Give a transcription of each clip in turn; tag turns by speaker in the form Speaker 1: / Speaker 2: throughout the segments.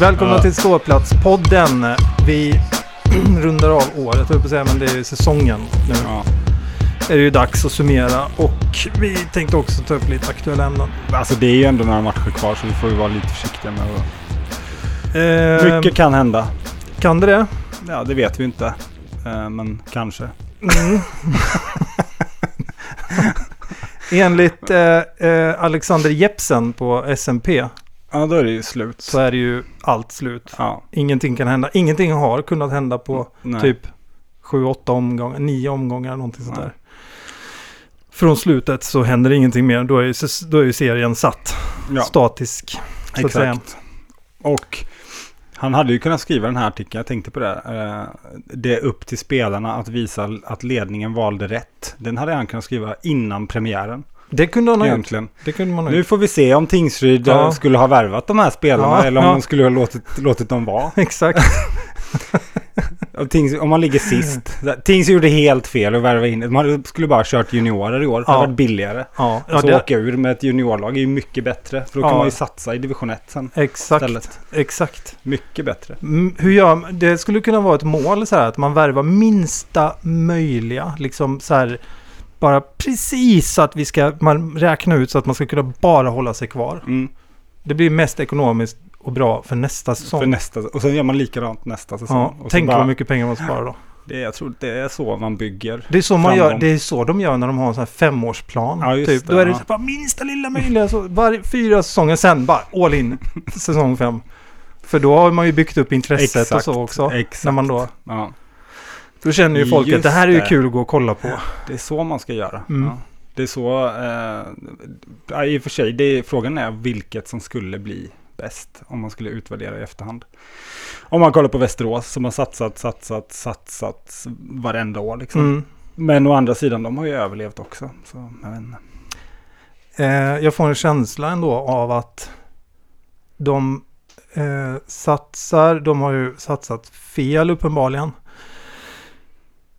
Speaker 1: Välkomna till Ståplatspodden. Vi rundar av året, jag på säga, men det är säsongen nu.
Speaker 2: Ja.
Speaker 1: Är det ju dags att summera och vi tänkte också ta upp lite aktuella ämnen.
Speaker 2: Alltså det är ju ändå några matcher kvar så vi får ju vara lite försiktiga med att...
Speaker 1: Eh,
Speaker 2: Mycket kan hända.
Speaker 1: Kan det det?
Speaker 2: Ja, det vet vi inte. Eh, Men kanske.
Speaker 1: Mm. Enligt eh, eh, Alexander Jepsen på SMP
Speaker 2: Ja, då är det ju slut.
Speaker 1: så är det ju allt slut.
Speaker 2: Ja.
Speaker 1: Ingenting kan hända. Ingenting har kunnat hända på
Speaker 2: Nej.
Speaker 1: typ 7-8 omgångar, 9 omgångar, någonting sånt där. Från slutet så händer ingenting mer. Då är ju, då är ju serien satt.
Speaker 2: ja,
Speaker 1: Statisk. Så
Speaker 2: exakt. Och han hade ju kunnat skriva den här artikeln, jag tänkte på det. eh, Det är upp till spelarna att visa att ledningen valde rätt. Den hade han kunnat skriva innan premiären.
Speaker 1: Det kunde han ha gjort.
Speaker 2: Egentligen.
Speaker 1: Det kunde man ha
Speaker 2: Nu
Speaker 1: gjort.
Speaker 2: får vi se om Tingsryd eh,
Speaker 1: Ja.
Speaker 2: skulle ha värvat de här spelarna
Speaker 1: Ja,
Speaker 2: eller om
Speaker 1: ja.
Speaker 2: de skulle ha låtit, låtit dem vara.
Speaker 1: Exakt.
Speaker 2: Om Tings, om man ligger sist. Tings gjorde helt fel att värva in. Man skulle bara ha kört juniorer i år. Det hade varit billigare.
Speaker 1: Ja, ja
Speaker 2: Alltså
Speaker 1: det,
Speaker 2: åka ur med ett juniorlag är ju mycket bättre. För då kan man ju satsa i division 1 sen.
Speaker 1: exakt.
Speaker 2: istället.
Speaker 1: Exakt.
Speaker 2: Mycket bättre.
Speaker 1: Mm, Hur gör? Det skulle kunna vara ett mål så här att man värvar minsta möjliga. Liksom så här. Bara precis så att vi ska man räkna ut så att man ska kunna bara hålla sig kvar.
Speaker 2: Mm.
Speaker 1: Det blir mest ekonomiskt och bra för nästa säsong.
Speaker 2: För nästa, och sen gör man likadant nästa säsong.
Speaker 1: ja, tänk
Speaker 2: bara,
Speaker 1: vad mycket pengar man sparar då.
Speaker 2: det, Jag tror det är så man bygger.
Speaker 1: Det är så man
Speaker 2: Framgång.
Speaker 1: gör. Det är så de gör när de har en sån här femårsplan.
Speaker 2: Ja, just
Speaker 1: typ.
Speaker 2: det,
Speaker 1: Då är det
Speaker 2: ja.
Speaker 1: bara minsta lilla möjliga. Så var, fyra säsonger sen bara all in. säsong fem. För då har man ju byggt upp intresset och så också.
Speaker 2: Exakt.
Speaker 1: När man då,
Speaker 2: Ja,
Speaker 1: då känner ju folk
Speaker 2: Just
Speaker 1: att det här är ju kul att gå och kolla på.
Speaker 2: det är så man ska göra.
Speaker 1: Mm.
Speaker 2: Ja. Det är så... Eh, I och för sig, det är, frågan är vilket som skulle bli bäst om man skulle utvärdera i efterhand. Om man kollar på Västerås som har satsat, satsat, satsat varenda år liksom.
Speaker 1: Mm.
Speaker 2: Men å andra sidan, de har ju överlevt också. Så jag.
Speaker 1: Eh, jag får en känsla ändå av att de eh, satsar, de har ju satsat fel uppenbarligen.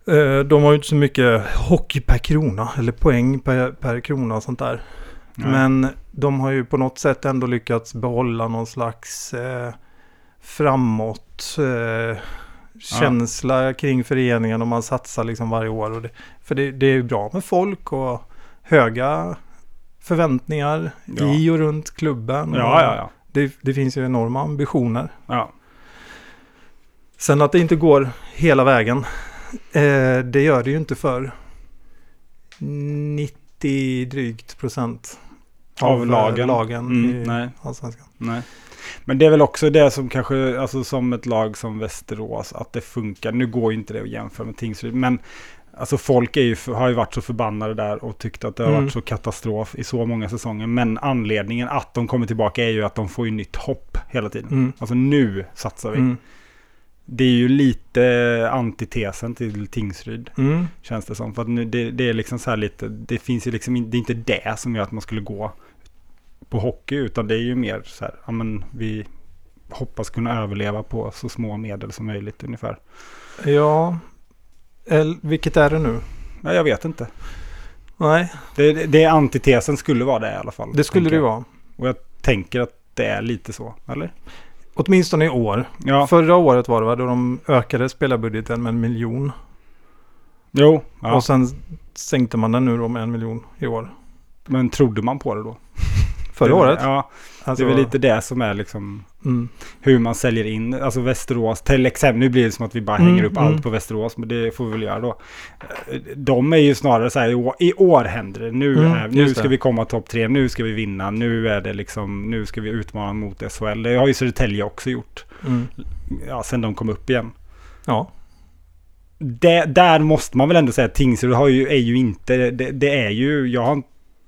Speaker 1: Eh, de har ju inte så mycket hockey per krona eller poäng per, per krona och sånt där.
Speaker 2: Nej.
Speaker 1: Men de har ju på något sätt ändå lyckats behålla någon slags eh, framåt eh, känsla kring föreningen och man satsar liksom varje år. Och det, för det, det är bra med folk och höga förväntningar
Speaker 2: Ja.
Speaker 1: i och runt klubben. Och
Speaker 2: ja.
Speaker 1: Det, det finns ju enorma ambitioner. Sen att det inte går hela vägen, eh, det gör det ju inte för 90 drygt procent
Speaker 2: Av
Speaker 1: eh,
Speaker 2: lagen.
Speaker 1: lagen
Speaker 2: Mm,
Speaker 1: i
Speaker 2: nej.
Speaker 1: Allsvenskan.
Speaker 2: Nej. Men det är väl också det som kanske, alltså som ett lag som Västerås, att det funkar. Nu går ju inte det att jämföra med Tingsryd, men alltså folk ju, har ju varit så förbannade där och tyckt att det har
Speaker 1: Mm.
Speaker 2: varit så katastrof i så många säsonger. Men anledningen att de kommer tillbaka är ju att de får ju nytt hopp hela tiden.
Speaker 1: Mm.
Speaker 2: Alltså nu satsar vi.
Speaker 1: Mm.
Speaker 2: Det är ju lite antitesen till Tingsryd,
Speaker 1: Mm.
Speaker 2: känns det som. För att nu, det, det är liksom så här lite, det finns ju liksom, det är inte det som gör att man skulle gå på hockey, utan det är ju mer så här, ja men vi hoppas kunna överleva på så små medel som möjligt ungefär.
Speaker 1: Ja, El, vilket är det nu?
Speaker 2: Ja, jag vet inte.
Speaker 1: Nej,
Speaker 2: Det, det, det är antitesen skulle vara det i alla fall.
Speaker 1: det skulle det vara.
Speaker 2: Och jag tänker att det är lite så, eller?
Speaker 1: Åtminstone i år.
Speaker 2: Ja,
Speaker 1: Förra året var det va, då de ökade spelarbudgeten med en miljon.
Speaker 2: jo, ja.
Speaker 1: Och sen sänkte man den nu då med en miljon i år.
Speaker 2: men trodde man på det då?
Speaker 1: Förra
Speaker 2: Det-
Speaker 1: året.
Speaker 2: Ja,
Speaker 1: Alltså,
Speaker 2: det är väl lite det som är liksom
Speaker 1: Mm.
Speaker 2: hur man säljer in, alltså Västerås, till exempel, nu blir det som att vi bara
Speaker 1: Mm,
Speaker 2: hänger upp
Speaker 1: mm.
Speaker 2: allt på Västerås, men det får vi väl göra då. De är ju snarare så här, i år, händer det, nu,
Speaker 1: Mm,
Speaker 2: är, nu ska
Speaker 1: det.
Speaker 2: vi komma topp tre, nu ska vi vinna, nu är det liksom, nu ska vi utmana mot SHL. Det har ju Södertälje också gjort,
Speaker 1: Mm.
Speaker 2: ja, sen de kom upp igen.
Speaker 1: Ja.
Speaker 2: Det, där måste man väl ändå säga att Tingsryd har ju, är ju inte, det, det är ju, jag har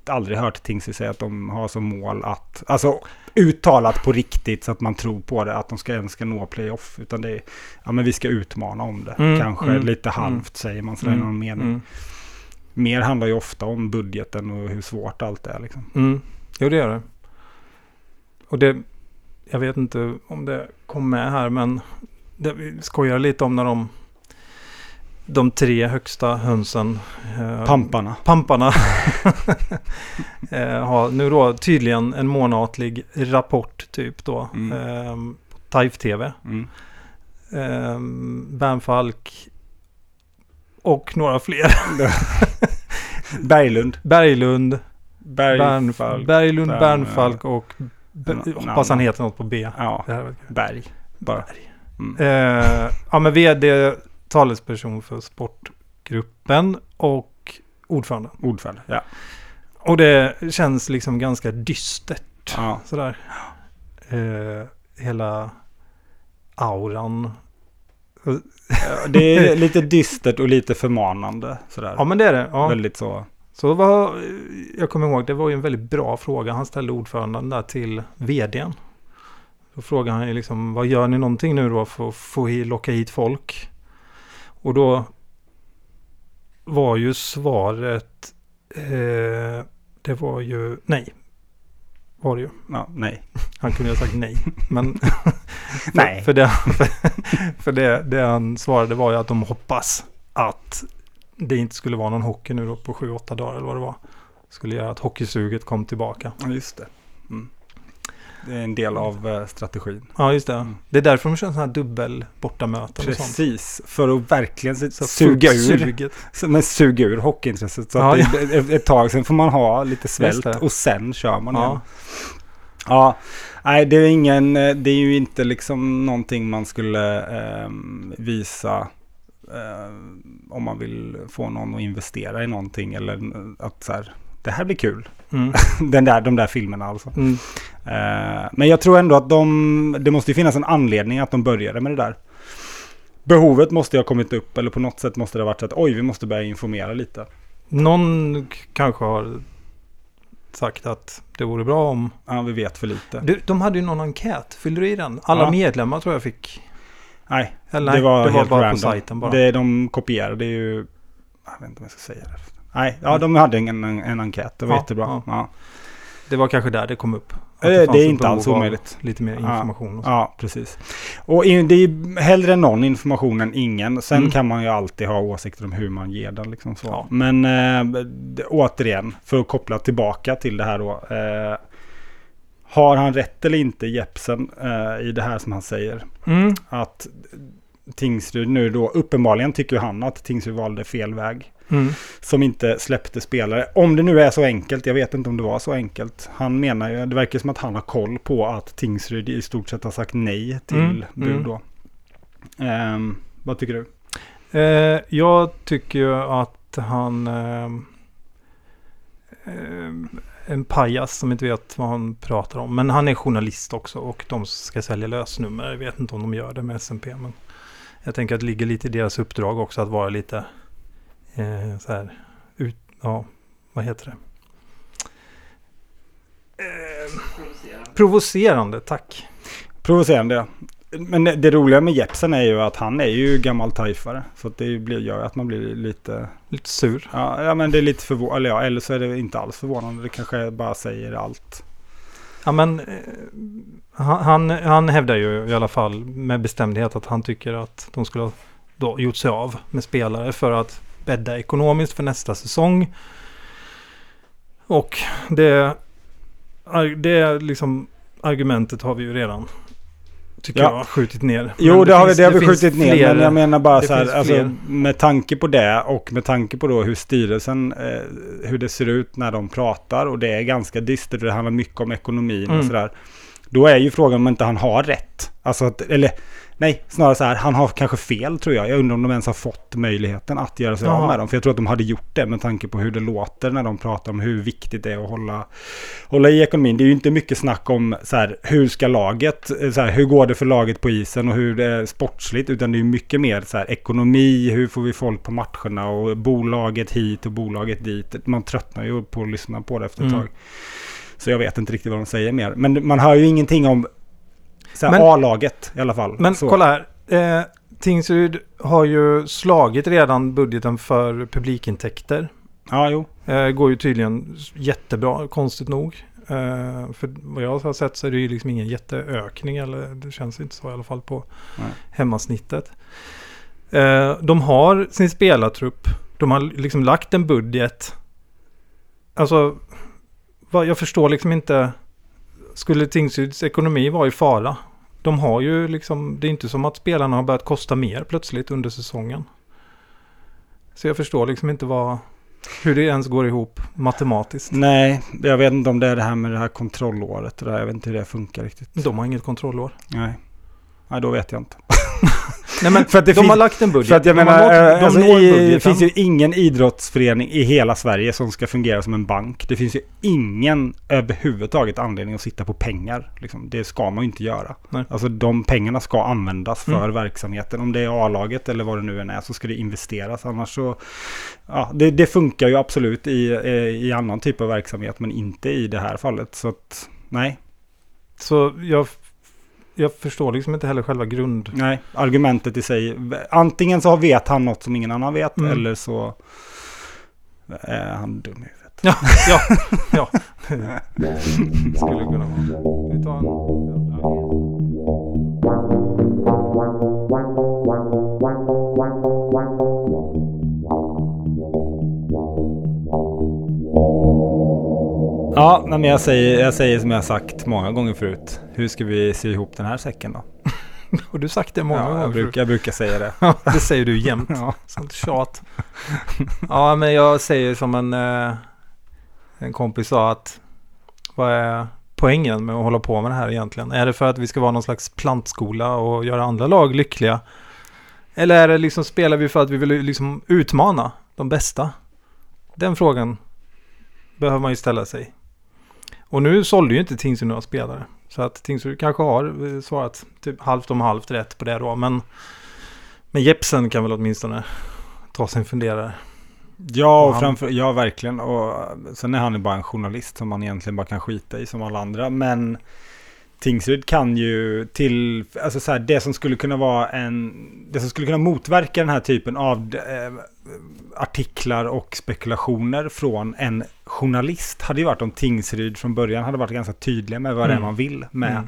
Speaker 2: aldrig hört Tingsryd säga att de har som mål att, alltså uttalat på riktigt så att man tror på det, att de ska ens ska nå playoff. Utan det är, ja men vi ska utmana om det.
Speaker 1: Mm,
Speaker 2: Kanske
Speaker 1: mm,
Speaker 2: lite
Speaker 1: mm.
Speaker 2: halvt säger man sådär i någon mening.
Speaker 1: Mm.
Speaker 2: Mer handlar ju ofta om budgeten och hur svårt allt är liksom.
Speaker 1: Mm. Jo, det gör det. Och det, jag vet inte om det kom med här, men det, vi skojar lite om när de, de tre högsta hönsen, eh,
Speaker 2: Pamparna.
Speaker 1: pamparna, eh, har nu då tydligen en månatlig rapport typ då.
Speaker 2: Mm.
Speaker 1: Eh, TIFE-TV.
Speaker 2: Mm.
Speaker 1: Eh, Bernfalk och några fler.
Speaker 2: Berglund.
Speaker 1: Berglund,
Speaker 2: Bergfalk.
Speaker 1: Bernf- Berglund,
Speaker 2: Bern-
Speaker 1: Bernfalk och hoppas han heter något på B.
Speaker 2: Ja. Berg. Bara. Mm.
Speaker 1: Eh, ja, men vd, talesperson för sportgruppen och ordförande.
Speaker 2: Ordförande. Ja.
Speaker 1: Och det känns liksom ganska dystert.
Speaker 2: ja.
Speaker 1: Sådär. Eh, hela auran.
Speaker 2: Det är lite dystert och lite förmanande. Sådär.
Speaker 1: Ja men det är det. Ja.
Speaker 2: Väldigt så.
Speaker 1: Så var, jag kommer ihåg, det var ju en väldigt bra fråga. Han ställde ordföranden där till vdn. Då frågade han ju liksom, vad gör ni någonting nu då för att få locka hit folk? Och då var ju svaret, eh, det var ju nej. Var det ju.
Speaker 2: Ja, nej.
Speaker 1: Han kunde ha sagt nej. Men
Speaker 2: Nej.
Speaker 1: För, för, det, för, för det, det han svarade var ju att de hoppas att det inte skulle vara någon hockey nu då på 7-8 dagar eller vad det var. Skulle göra att hockeysuget kom tillbaka.
Speaker 2: Ja, just det. Mm. Det är en del av eh, strategin.
Speaker 1: Ja, just det.
Speaker 2: Mm.
Speaker 1: Det är därför de kör sådana här dubbel bortamöten och sånt.
Speaker 2: Precis, för att verkligen
Speaker 1: Så
Speaker 2: suga ur,
Speaker 1: suget.
Speaker 2: men suga ur hockeyintresset. Så
Speaker 1: Ja,
Speaker 2: att det, ett, ett tag sen får man ha lite svält och sen kör man igen.
Speaker 1: Ja.
Speaker 2: Ja, nej det är ingen, eh, det är ju inte liksom någonting man skulle ehm, visa eh, om man vill få någon att investera i någonting eller eh, att så här, det här blir kul.
Speaker 1: Mm.
Speaker 2: Den där, de där filmerna alltså.
Speaker 1: Mm.
Speaker 2: Eh, men jag tror ändå att de, det måste ju finnas en anledning att de började med det där. Behovet måste ju ha kommit upp eller på något sätt måste det ha varit så att oj, vi måste börja informera lite.
Speaker 1: Någon kanske har sagt att det vore bra om...
Speaker 2: Ja, vi vet för lite.
Speaker 1: Du, de hade ju någon enkät. Fyllde du i den? Alla
Speaker 2: Ja.
Speaker 1: medlemmar tror jag fick.
Speaker 2: Nej,
Speaker 1: Eller
Speaker 2: det var,
Speaker 1: det var
Speaker 2: helt
Speaker 1: bara
Speaker 2: random.
Speaker 1: på sajten bara.
Speaker 2: Det de kopierade är ju... Jag vet inte om jag ska säga det. Nej, ja, de hade en, en, en enkät. Det var
Speaker 1: Ja,
Speaker 2: jättebra.
Speaker 1: ja.
Speaker 2: Ja.
Speaker 1: Det var kanske där det kom upp.
Speaker 2: Eh, det
Speaker 1: fanns
Speaker 2: är inte alls omöjligt.
Speaker 1: Lite mer
Speaker 2: Ja.
Speaker 1: information. Så.
Speaker 2: Ja, precis. Och in, det är hellre någon information än ingen. Sen
Speaker 1: Mm.
Speaker 2: kan man ju alltid ha åsikter om hur man ger den. Liksom så.
Speaker 1: Ja.
Speaker 2: Men eh, det- återigen, för att koppla tillbaka till det här då. Eh, har han rätt eller inte, Jepsen, eh, i det här som han säger?
Speaker 1: Mm.
Speaker 2: Att Tingsryd nu då, uppenbarligen tycker han att Tingsryd valde fel väg.
Speaker 1: Mm.
Speaker 2: Som inte släppte spelare. Om det nu är så enkelt, jag vet inte om det var så enkelt. Han menar ju, det verkar som att han har koll på att Tingsryd i stort sett har sagt nej till
Speaker 1: Mm,
Speaker 2: bud
Speaker 1: mm.
Speaker 2: då. Ehm, vad tycker du?
Speaker 1: Eh, jag tycker ju att han... ehm, en pajas som inte vet vad han pratar om. Men han är journalist också och de ska sälja lösnummer. Jag vet inte om de gör det med SMP. Men jag tänker att det ligger lite i deras uppdrag också att vara lite eh, så här... Ut, ja, vad heter det? Eh, provocerande, tack.
Speaker 2: Provocerande ja. Men det, roliga med Jepsen är ju att han är ju gammal tajfare. Så det blir, gör att man blir lite...
Speaker 1: Lite sur.
Speaker 2: Ja, ja men det är lite förvånande. Eller ja, eller så är det inte alls förvånande. Det kanske bara säger allt.
Speaker 1: Ja men eh, han, han, hävdar ju i alla fall med bestämdhet att han tycker att de skulle ha gjort sig av med spelare för att bädda ekonomiskt för nästa säsong. Och det, det liksom argumentet har vi ju redan tycker
Speaker 2: Ja.
Speaker 1: jag skjutit ner.
Speaker 2: Jo, det, har, vi,
Speaker 1: finns-
Speaker 2: det har vi
Speaker 1: finns
Speaker 2: skjutit ner.
Speaker 1: fler-
Speaker 2: Men jag menar bara
Speaker 1: det
Speaker 2: så här, alltså, med tanke på det och med tanke på då hur styrelsen, eh, hur det ser ut när de pratar och det är ganska dystert och det handlar mycket om ekonomin
Speaker 1: Mm.
Speaker 2: och sådär. Då är ju frågan om inte han har rätt. Alltså att, eller nej, snarare så här, han har kanske fel tror jag. Jag undrar om de ens har fått möjligheten att göra sig av
Speaker 1: Jaha.
Speaker 2: med dem. För jag tror att de hade gjort det med tanke på hur det låter när de pratar om hur viktigt det är att hålla, hålla i ekonomin. Det är ju inte mycket snack om så här, hur ska laget, eh, så här, hur går det för laget på isen och hur det är sportsligt. Utan det är mycket mer så här, ekonomi, hur får vi folk på matcherna och bolaget hit och bolaget dit. Man tröttnar ju på att lyssna på det efter ett
Speaker 1: Mm.
Speaker 2: tag. Så jag vet inte riktigt vad de säger mer. Men man hör ju ingenting om A-laget i alla fall.
Speaker 1: Men
Speaker 2: så.
Speaker 1: kolla här. Eh, Tingsryd har ju slagit redan budgeten för publikintäkter.
Speaker 2: Ja, jo.
Speaker 1: Eh, går ju tydligen jättebra, konstigt nog. Eh, för vad jag har sett så är det ju liksom ingen jätteökning, eller det känns inte så i alla fall på
Speaker 2: Nej.
Speaker 1: hemmasnittet. Eh, de har sin spelartrupp, de har liksom lagt en budget. Alltså, jag förstår liksom inte. Skulle Tingsryds ekonomi vara i fara, De har ju liksom, det är inte som att spelarna har börjat kosta mer plötsligt under säsongen. Så jag förstår liksom inte vad, hur det ens går ihop matematiskt.
Speaker 2: Nej, jag vet inte om det är det här med det här kontrollåret. Det där. Jag vet inte hur det funkar riktigt.
Speaker 1: De har inget kontrollår.
Speaker 2: Nej, Nej då vet jag inte.
Speaker 1: Nej men
Speaker 2: För att det
Speaker 1: de
Speaker 2: finns-
Speaker 1: har lagt en budget.
Speaker 2: För att jag
Speaker 1: de
Speaker 2: menar,
Speaker 1: nått,
Speaker 2: eh, alltså, det finns ju ingen idrottsförening i hela Sverige som ska fungera som en bank. Det finns ju ingen överhuvudtaget anledning att sitta på pengar. Liksom. Det ska man ju inte göra.
Speaker 1: Nej.
Speaker 2: Alltså de pengarna ska användas för
Speaker 1: Mm.
Speaker 2: verksamheten. Om det är A-laget eller vad det nu än är så ska det investeras. Annars så, ja, det, det funkar ju absolut i, eh, i annan typ av verksamhet men inte i det här fallet. Så att, nej,
Speaker 1: Så jag, jag förstår liksom inte heller själva grund...
Speaker 2: nej, argumentet i sig. Antingen så vet han något som ingen annan vet
Speaker 1: Mm.
Speaker 2: eller så är han dum i huvudet.
Speaker 1: Ja, ja, ja. Skulle kunna vara. Vi tar en...
Speaker 2: Ja, men jag säger, jag säger som jag sagt många gånger förut. Hur ska vi sy ihop den här säcken då?
Speaker 1: Har du sagt det många
Speaker 2: Ja,
Speaker 1: gånger?
Speaker 2: jag, brukar, jag brukar säga det.
Speaker 1: Ja, det säger du jämt.
Speaker 2: Ja.
Speaker 1: Sånt tjat. Ja, men jag säger som en, eh, en kompis sa att vad är poängen med att hålla på med det här egentligen? Är det för att vi ska vara någon slags plantskola och göra andra lag lyckliga? Eller är det liksom, spelar vi för att vi vill liksom utmana de bästa? Den frågan behöver man ju ställa sig. Och nu sålde ju inte Tingsryd några spelare. Så att Tingsryd kanske har eh, svarat typ halvt om halvt rätt på det då. Men, men Jepsen kan väl åtminstone ta sig en funderare.
Speaker 2: Ja,
Speaker 1: Och
Speaker 2: och
Speaker 1: han-
Speaker 2: framför, ja, verkligen. Och sen är han ju bara en journalist som man egentligen bara kan skita i som alla andra. Men Tingsryd kan ju till, alltså så här, det som skulle kunna vara en, det som skulle kunna motverka den här typen av eh, artiklar och spekulationer från en journalist hade ju varit om Tingsryd från början hade varit ganska tydliga med vad det är
Speaker 1: Mm.
Speaker 2: man vill med
Speaker 1: Mm.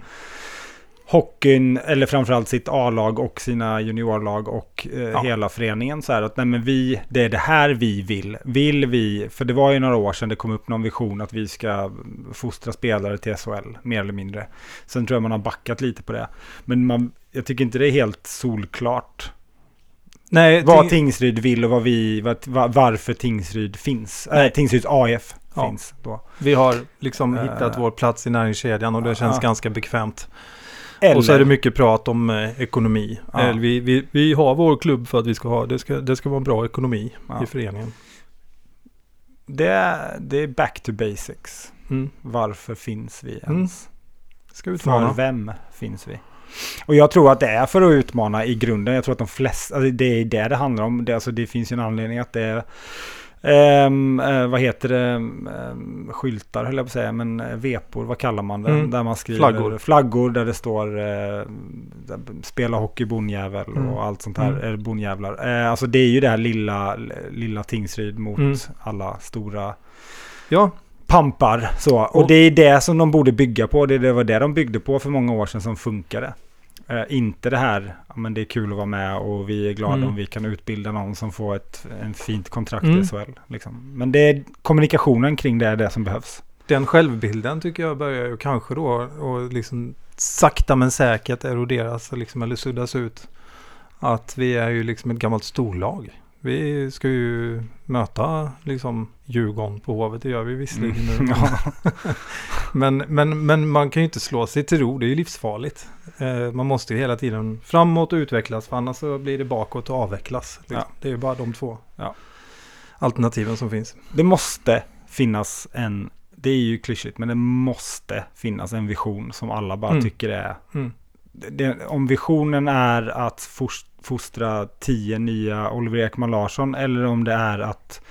Speaker 2: Hockeyn, eller framförallt sitt A-lag och sina juniorlag och eh,
Speaker 1: Ja.
Speaker 2: hela föreningen. Så här att nej men vi, det är det här vi vill. Vill vi, för det var ju några år sedan det kom upp någon vision att vi ska fostra spelare till SHL, mer eller mindre. Sen tror jag man har backat lite på det. Men man, jag tycker inte det är helt solklart
Speaker 1: Nej,
Speaker 2: vad
Speaker 1: Ting-
Speaker 2: Tingsryd vill och vad vi, vad, va- varför Tingsryd finns.
Speaker 1: Nej.
Speaker 2: Äh, Tingsryds AF
Speaker 1: Ja.
Speaker 2: finns då.
Speaker 1: vi har liksom hittat vår plats i näringskedjan och det känns
Speaker 2: Ja.
Speaker 1: ganska bekvämt.
Speaker 2: Eller,
Speaker 1: Och så är det mycket prat om eh, ekonomi.
Speaker 2: Ja.
Speaker 1: Vi, vi, vi har vår klubb för att vi ska ha, det ska, det ska vara bra ekonomi
Speaker 2: Ja.
Speaker 1: i föreningen.
Speaker 2: det, är, det är back to basics.
Speaker 1: Mm.
Speaker 2: Varför finns vi
Speaker 1: Mm.
Speaker 2: ens?
Speaker 1: Ska
Speaker 2: För
Speaker 1: utmana.
Speaker 2: vem finns vi? Och jag tror att det är för att utmana i grunden. Jag tror att de flesta, alltså det är det det handlar om. Det, alltså det finns ju en anledning att det är, ehm, eh, vad heter det, Ehm, skyltar höll jag på att säga, men eh, vepor, vad kallar man det?
Speaker 1: Mm.
Speaker 2: Där man skriver
Speaker 1: Flaggor.
Speaker 2: flaggor där det står eh, spela hockey bonnjävel
Speaker 1: Mm.
Speaker 2: och allt sånt här,
Speaker 1: Mm.
Speaker 2: eller bonnjävlar. Eh, alltså det är ju det här lilla, lilla Tingsryd mot
Speaker 1: Mm.
Speaker 2: alla stora
Speaker 1: Ja,
Speaker 2: pampar. Så. Och,
Speaker 1: Och-
Speaker 2: det är det som de borde bygga på. Det, det var det de byggde på för många år sedan som funkade. Eh, inte det här, ja, men det är kul att vara med och vi är glada
Speaker 1: Mm.
Speaker 2: om vi kan utbilda någon som får ett en fint kontrakt
Speaker 1: Mm.
Speaker 2: i SHL. Liksom. Men det är kommunikationen kring det är det som behövs.
Speaker 1: den självbilden tycker jag börjar ju kanske då och liksom sakta men säkert eroderas liksom, eller suddas ut. Att vi är ju liksom ett gammalt storlag. Vi ska ju möta liksom Djurgården på Hovet, det gör vi visserligen.
Speaker 2: Mm.
Speaker 1: Men, men, men man kan ju inte slå sig till ro, det är ju livsfarligt. Eh, man måste ju hela tiden framåt och utvecklas, för annars så blir det bakåt och avvecklas. Liksom.
Speaker 2: Ja.
Speaker 1: Det är ju bara de två
Speaker 2: Ja.
Speaker 1: alternativen som finns.
Speaker 2: Det måste finnas en, det är ju klyschigt, men det måste finnas en vision som alla bara
Speaker 1: Mm.
Speaker 2: tycker är
Speaker 1: Mm.
Speaker 2: Det, om visionen är att fos- fostra tio nya Oliver Ekman Larsson eller om det är att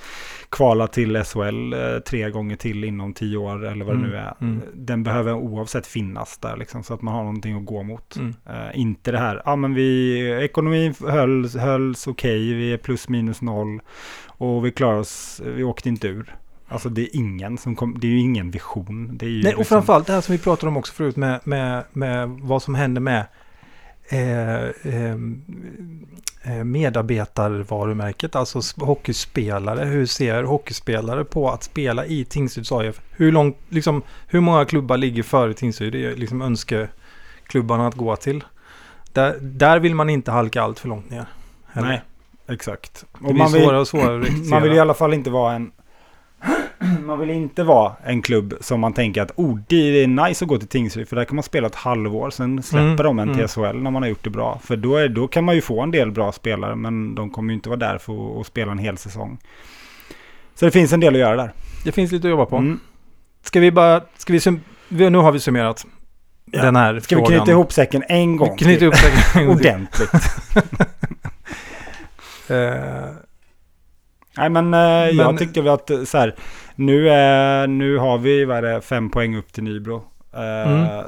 Speaker 2: kvala till SHL eh, tre gånger till inom tio år eller vad det
Speaker 1: Mm,
Speaker 2: nu är.
Speaker 1: mm.
Speaker 2: Den behöver oavsett finnas där liksom, så att man har någonting att gå mot.
Speaker 1: Mm.
Speaker 2: Eh, inte det här, ja men vi, ekonomin hölls, hölls okej, vi är plus minus noll och vi klarar oss, vi åkte inte ur. Alltså det är ingen som kom, det är ju ingen vision. Det är ju
Speaker 1: Nej, och
Speaker 2: liksom-
Speaker 1: framförallt det här som vi pratade om också förut med, med, med vad som händer med eh, eh, eh, medarbetarvarumärket, alltså hockeyspelare. Hur ser hockeyspelare på att spela i Tingsryds AIF? Hur, långt, liksom, hur många klubbar ligger före Tingsryd? Det är liksom klubbarna att gå till. Där, där vill man inte halka allt för långt ner. heller.
Speaker 2: Nej, exakt.
Speaker 1: Det blir
Speaker 2: man vill,
Speaker 1: svårare och svårare att rekrytera.
Speaker 2: man vill i alla fall inte vara en... Man vill inte vara en klubb som man tänker att oh, det är nice att gå till Tingsryd för där kan man spela ett halvår. Sen släpper
Speaker 1: Mm,
Speaker 2: de en
Speaker 1: mm.
Speaker 2: till SHL när man har gjort det bra. För då, är, då kan man ju få en del bra spelare men de kommer ju inte vara där för att, spela en hel säsong. Så det finns en del att göra där.
Speaker 1: Det finns lite att jobba på.
Speaker 2: Mm.
Speaker 1: Ska vi bara... Ska vi vi, nu har vi summerat
Speaker 2: Ja.
Speaker 1: den här
Speaker 2: Ska vi
Speaker 1: frågan.
Speaker 2: knyta ihop säcken en gång?
Speaker 1: Knyta ihop säcken en gång.
Speaker 2: Ordentligt.
Speaker 1: Eh,
Speaker 2: Nej men, eh, jag
Speaker 1: Men-
Speaker 2: tycker väl att eh, så här, nu, är, nu har vi vad det, fem poäng upp till Nybro. Eh,
Speaker 1: Mm.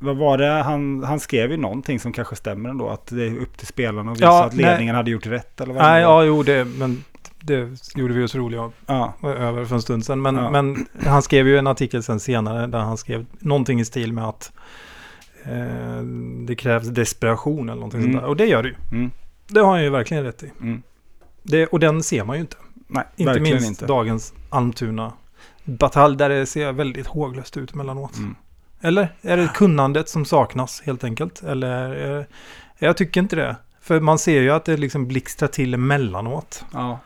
Speaker 2: Vad var det, han, han skrev ju någonting som kanske stämmer ändå, att det är upp till spelarna att visa
Speaker 1: Ja,
Speaker 2: att
Speaker 1: nej.
Speaker 2: ledningen hade gjort rätt eller vad
Speaker 1: nej, ja, jo, det, men det gjorde vi oss roliga
Speaker 2: ja.
Speaker 1: över för en stund sedan. Men,
Speaker 2: Ja.
Speaker 1: men han skrev ju en artikel sen senare där han skrev någonting i stil med att eh, det krävs desperation eller någonting
Speaker 2: Mm.
Speaker 1: sånt där. Och det gör det ju.
Speaker 2: Mm.
Speaker 1: Det har han ju verkligen rätt i.
Speaker 2: Mm.
Speaker 1: Det, och den ser man ju inte.
Speaker 2: Nej,
Speaker 1: Inte minst
Speaker 2: inte.
Speaker 1: dagens Almtuna batalj där det ser väldigt håglöst ut emellanåt.
Speaker 2: Mm.
Speaker 1: Eller är det kunnandet som saknas helt enkelt? Eller jag tycker inte det. För man ser ju att det liksom blixtrar till emellanåt.
Speaker 2: Ja,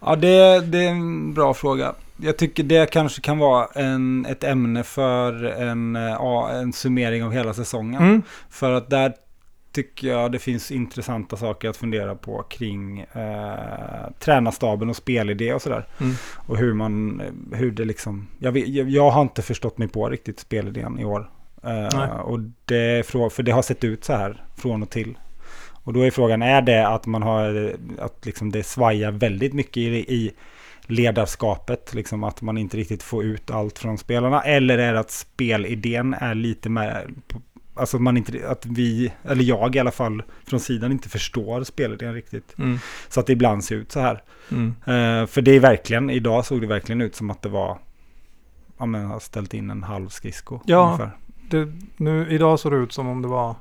Speaker 2: ja det, det är en bra fråga. Jag tycker det kanske kan vara en, ett ämne för en, eh, ja, en summering av hela säsongen.
Speaker 1: Mm.
Speaker 2: För att där tycker jag det finns intressanta saker att fundera på kring eh, tränarstaben och spelidé och sådär.
Speaker 1: Mm.
Speaker 2: Och hur man, hur det liksom, jag, vet, jag, jag har inte förstått mig på riktigt spelidén i år. Eh, och det för det har sett ut så här från och till. Och då är frågan, är det att man har, att liksom det svajar väldigt mycket i, i ledarskapet, liksom att man inte riktigt får ut allt från spelarna, eller är det att spelidén är lite mer, alltså att man inte, att vi, eller jag i alla fall, från sidan inte förstår spelidén riktigt.
Speaker 1: Mm.
Speaker 2: Så att det ibland ser ut så här.
Speaker 1: Mm.
Speaker 2: Eh, för det är verkligen, idag såg det verkligen ut som att det var, ja men har ställt in en halv skridsko.
Speaker 1: Ja.
Speaker 2: ungefär.
Speaker 1: Det, nu, idag såg det ut som om det var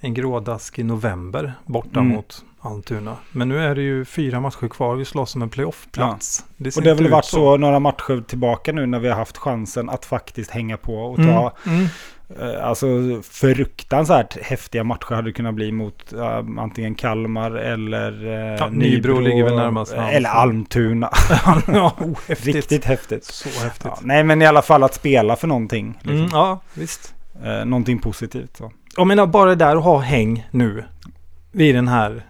Speaker 1: en grådask i november borta
Speaker 2: Mm.
Speaker 1: mot Almtuna. Men nu är det ju fyra matcher kvar. Vi slåss om en playoffplats. Det ser
Speaker 2: Och det har väl varit så några matcher tillbaka nu när vi har haft chansen att faktiskt hänga på och ta
Speaker 1: Mm. Mm.
Speaker 2: Eh, alltså fruktansvärt häftiga matcher hade det kunnat bli mot eh, antingen Kalmar eller eh,
Speaker 1: Ja, Nybro ligger väl närmast.
Speaker 2: Eller Almtuna.
Speaker 1: ja, oh, häftigt.
Speaker 2: Riktigt häftigt.
Speaker 1: Så häftigt.
Speaker 2: Ja, nej men i alla fall att spela för någonting. Liksom.
Speaker 1: Mm, ja, visst.
Speaker 2: Eh, någonting positivt. Så.
Speaker 1: Jag menar bara det där att ha häng nu. Vid den här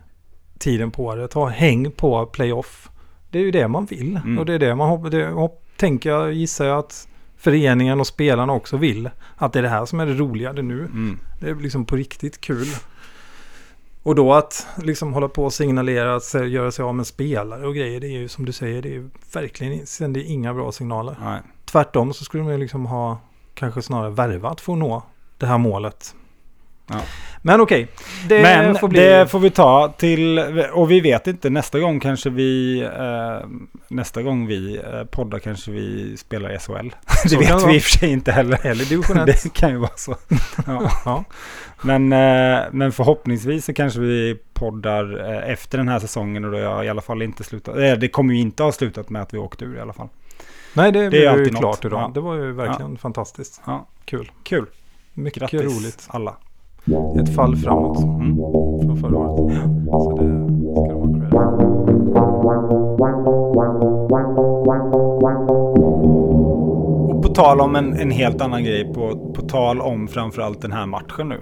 Speaker 1: tiden på året. Ha häng på playoff. Det är ju det man vill.
Speaker 2: Mm.
Speaker 1: Och det är det man. Det hopp, tänker jag, gissar jag att föreningen och spelarna också vill. Att det är det här som är det roliga det nu.
Speaker 2: Mm.
Speaker 1: Det är liksom på riktigt kul. Och då att liksom hålla på och signalera att göra sig av med spelare och grejer. Det är ju som du säger, det är verkligen är inga bra signaler.
Speaker 2: Nej.
Speaker 1: Tvärtom så skulle man ju liksom ha kanske snarare värvat för att nå det här målet.
Speaker 2: Ja.
Speaker 1: Men okej, det
Speaker 2: Men
Speaker 1: får bli...
Speaker 2: det får vi ta till, och vi vet inte, nästa gång kanske vi, eh, nästa gång vi eh, poddar kanske vi spelar i SHL. Det
Speaker 1: Så
Speaker 2: vet
Speaker 1: det
Speaker 2: vi i och för sig inte heller.
Speaker 1: Eller division 1.
Speaker 2: Det kan ju vara så. Ja.
Speaker 1: ja.
Speaker 2: Men, eh, men förhoppningsvis så kanske vi poddar eh, efter den här säsongen och då jag i alla fall inte slutat. Eh, det kommer ju inte ha slutat med att vi åkte ur i alla fall.
Speaker 1: Nej, det,
Speaker 2: är
Speaker 1: blev ju
Speaker 2: alltid något.
Speaker 1: klart idag.
Speaker 2: Ja.
Speaker 1: Det var ju verkligen fantastiskt. Kul.
Speaker 2: Kul.
Speaker 1: Mycket
Speaker 2: Grattis
Speaker 1: roligt.
Speaker 2: alla.
Speaker 1: Ett fall framåt
Speaker 2: Mm.
Speaker 1: från förra året. Så det ska de ha cred.
Speaker 2: Och på tal om en, en helt annan grej, på, på tal om framförallt den här matchen nu.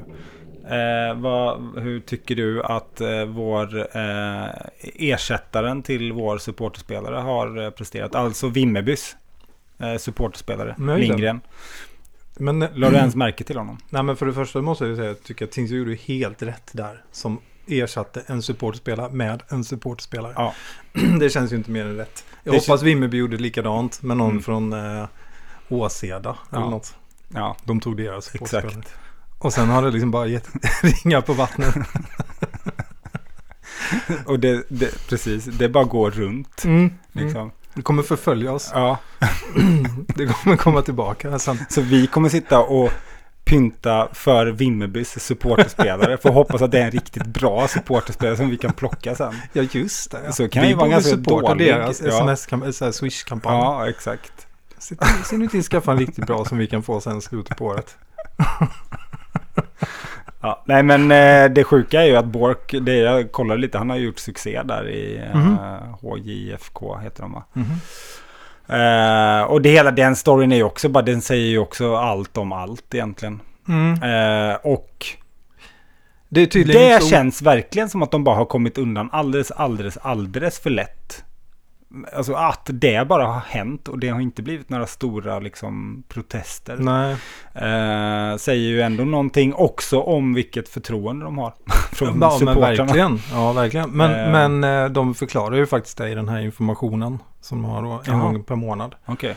Speaker 2: Eh, vad, hur tycker du att eh, vår eh, ersättaren till vår supporterspelare har eh, presterat? Alltså Vimmerbys eh, supporterspelare,
Speaker 1: Möjligen.
Speaker 2: Lindgren.
Speaker 1: Men,
Speaker 2: Lade du ens märke till honom?
Speaker 1: nej, men för det första måste jag säga att jag tycker att Tingsryd gjorde helt rätt där. Som ersatte en supportspelare med en supportspelare.
Speaker 2: Ja.
Speaker 1: det känns ju inte mer än rätt. Jag
Speaker 2: Det
Speaker 1: hoppas Vimmerby gjorde likadant med någon
Speaker 2: Mm.
Speaker 1: från eh, Åseda eller
Speaker 2: Ja.
Speaker 1: något.
Speaker 2: Ja,
Speaker 1: De tog deras supportspelare.
Speaker 2: exakt.
Speaker 1: Och sen har det liksom bara gett ringar på vattnet.
Speaker 2: Och det, det, precis, det bara går runt.
Speaker 1: Mm. Mm. Det kommer förfölja oss.
Speaker 2: Ja,
Speaker 1: Det kommer komma tillbaka sen.
Speaker 2: så vi kommer sitta och pynta för Vimmerbys supporterspelare. För att hoppas att det är en riktigt bra supporterspelare som vi kan plocka sen.
Speaker 1: Ja, just det. Ja.
Speaker 2: Så kan
Speaker 1: vi
Speaker 2: ju vara ganska dålig.
Speaker 1: deras
Speaker 2: Ja.
Speaker 1: sms-kampanj, här Swish-kampanj.
Speaker 2: Ja, exakt.
Speaker 1: Se till- att skaffa en riktigt bra som vi kan få sen slutet på året.
Speaker 2: Ja, nej men eh, det sjuka är ju att Bork, det jag kollade lite, han har gjort succé där i eh, HJFK heter de va?
Speaker 1: Mhm.
Speaker 2: Eh, och det hela den storyn är ju också bara, den säger ju också allt om allt egentligen.
Speaker 1: Mm.
Speaker 2: Eh, och
Speaker 1: Det
Speaker 2: det känns verkligen som att de bara har kommit undan alldeles, alldeles, alldeles för lätt. Alltså att det bara har hänt och det har inte blivit några stora liksom protester. Eh, säger ju ändå någonting också om vilket förtroende de har från
Speaker 1: Ja, men
Speaker 2: supportrarna.
Speaker 1: verkligen. Ja, verkligen. Men,
Speaker 2: Eh.
Speaker 1: men eh, de förklarar ju faktiskt det i den här informationen som de har då en
Speaker 2: Jaha.
Speaker 1: gång per månad.
Speaker 2: Okej.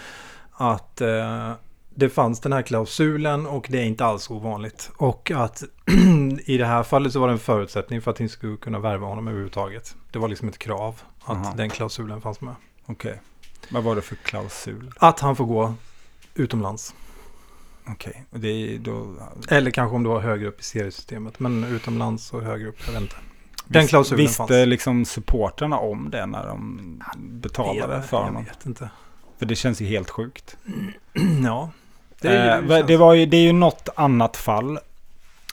Speaker 1: Att eh, det fanns den här klausulen och det är inte alls ovanligt. Och att i det här fallet så var det en förutsättning för att inte skulle kunna värva honom överhuvudtaget. Det var liksom ett krav att
Speaker 2: Aha.
Speaker 1: den klausulen fanns med.
Speaker 2: Okej. Vad var det för klausul?
Speaker 1: Att han får gå utomlands.
Speaker 2: Okej. Är då...
Speaker 1: Eller kanske om det var högre upp i seriesystemet. Men utomlands och högre upp, jag vet inte. Den klausulen
Speaker 2: Visste
Speaker 1: fanns.
Speaker 2: liksom supportrarna om det när de betalade
Speaker 1: Jag-
Speaker 2: för
Speaker 1: jag
Speaker 2: honom?
Speaker 1: vet inte.
Speaker 2: För det känns ju helt sjukt.
Speaker 1: Ja.
Speaker 2: Det,
Speaker 1: Det,
Speaker 2: eh, det, var ju, det är ju något annat fall.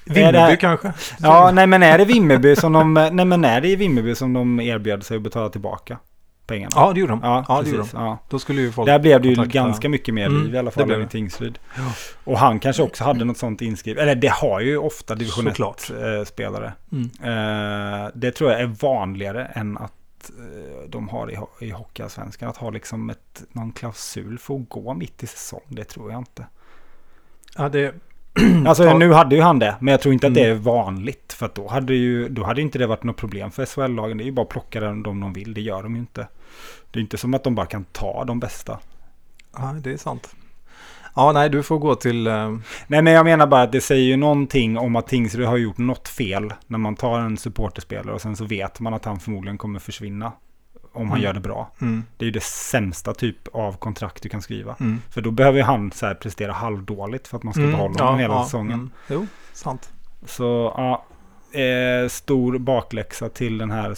Speaker 1: Vimmerby
Speaker 2: det-
Speaker 1: kanske?
Speaker 2: Ja, nej men är det Vimmerby som de... Nej men är det i Vimmerby som de erbjöd sig att betala tillbaka pengarna?
Speaker 1: Ja, det gjorde de.
Speaker 2: ja,
Speaker 1: Ja, det gjorde
Speaker 2: precis. Ja.
Speaker 1: Då skulle ju folk
Speaker 2: Där blev det ju ganska mycket mer
Speaker 1: Mm,
Speaker 2: liv i alla fall än i. Tingsryd.
Speaker 1: Ja.
Speaker 2: Och han kanske också hade något sånt inskrivet. Eller det har ju ofta division
Speaker 1: Såklart.
Speaker 2: 1-spelare.
Speaker 1: Mm.
Speaker 2: Eh, det tror jag är vanligare än att eh, de har i, i Hockeyallsvenskan. Att ha liksom ett, någon klausul för att gå mitt i säsong. Det tror jag inte.
Speaker 1: Ja, det...
Speaker 2: Alltså nu hade ju han det. Men jag tror inte att det är
Speaker 1: Mm.
Speaker 2: vanligt. För då hade ju då hade inte det varit något problem för SHL-lagen. Det är ju bara att plocka dem de de vill. Det gör de ju inte. Det är inte som att de bara kan ta de bästa.
Speaker 1: Ja, det är sant. Ja, nej, du får gå till... eh,
Speaker 2: Nej men jag menar bara att det säger ju någonting om att Tingsryd har gjort något fel. När man tar en supporterspelare och sen så vet man att han förmodligen kommer försvinna. Om han
Speaker 1: Mm.
Speaker 2: gör det bra.
Speaker 1: Mm,
Speaker 2: Det är ju det sämsta typ av kontrakt du kan skriva.
Speaker 1: mm.
Speaker 2: För då behöver ju han så här prestera halvdåligt för att man ska behålla
Speaker 1: ja,
Speaker 2: honom hela
Speaker 1: ja,
Speaker 2: säsongen.
Speaker 1: Jo, sant.
Speaker 2: Så ja, eh, stor bakläxa till den här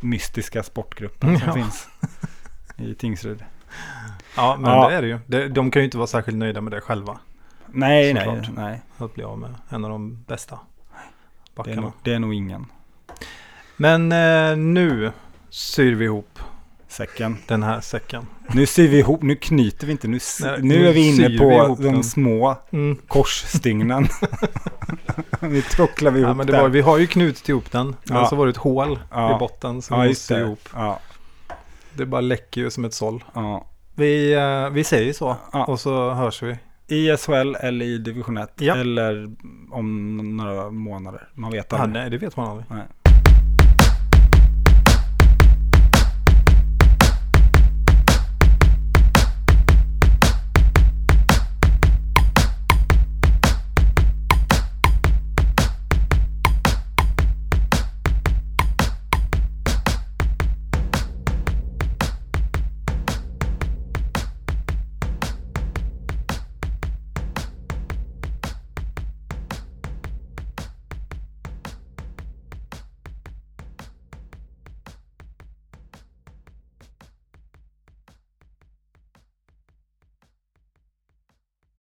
Speaker 2: mystiska sportgruppen som
Speaker 1: Ja.
Speaker 2: finns i Tingsryd.
Speaker 1: Ja, men
Speaker 2: Ja.
Speaker 1: det är det ju. De, de kan ju inte vara särskilt nöjda med det själva.
Speaker 2: Nej, nej, nej.
Speaker 1: Att bli av med en av de bästa
Speaker 2: Det är,
Speaker 1: backarna.
Speaker 2: nog, det är nog ingen.
Speaker 1: Men eh, nu syr vi ihop
Speaker 2: Säcken.
Speaker 1: den här säcken.
Speaker 2: Nu syr vi ihop, nu knyter vi inte, nu,
Speaker 1: Nej,
Speaker 2: nu
Speaker 1: nu
Speaker 2: är vi inne
Speaker 1: vi
Speaker 2: på
Speaker 1: ihop
Speaker 2: de
Speaker 1: den.
Speaker 2: små
Speaker 1: Mm.
Speaker 2: korsstygnen. nu trocklar vi ihop
Speaker 1: Ja, men
Speaker 2: där.
Speaker 1: var, vi har ju knutit ihop den. Men
Speaker 2: Ja.
Speaker 1: så var det ett hål
Speaker 2: Ja.
Speaker 1: i botten som
Speaker 2: ja,
Speaker 1: vi måste ihop.
Speaker 2: Ja,
Speaker 1: Det bara läcker ju som ett såll.
Speaker 2: ja.
Speaker 1: Vi, eh, vi säger så och så hörs vi.
Speaker 2: I SHL eller i division 1.
Speaker 1: Ja.
Speaker 2: Eller om några månader. Man vet aldrig.
Speaker 1: nej, det vet man aldrig.
Speaker 2: Nej.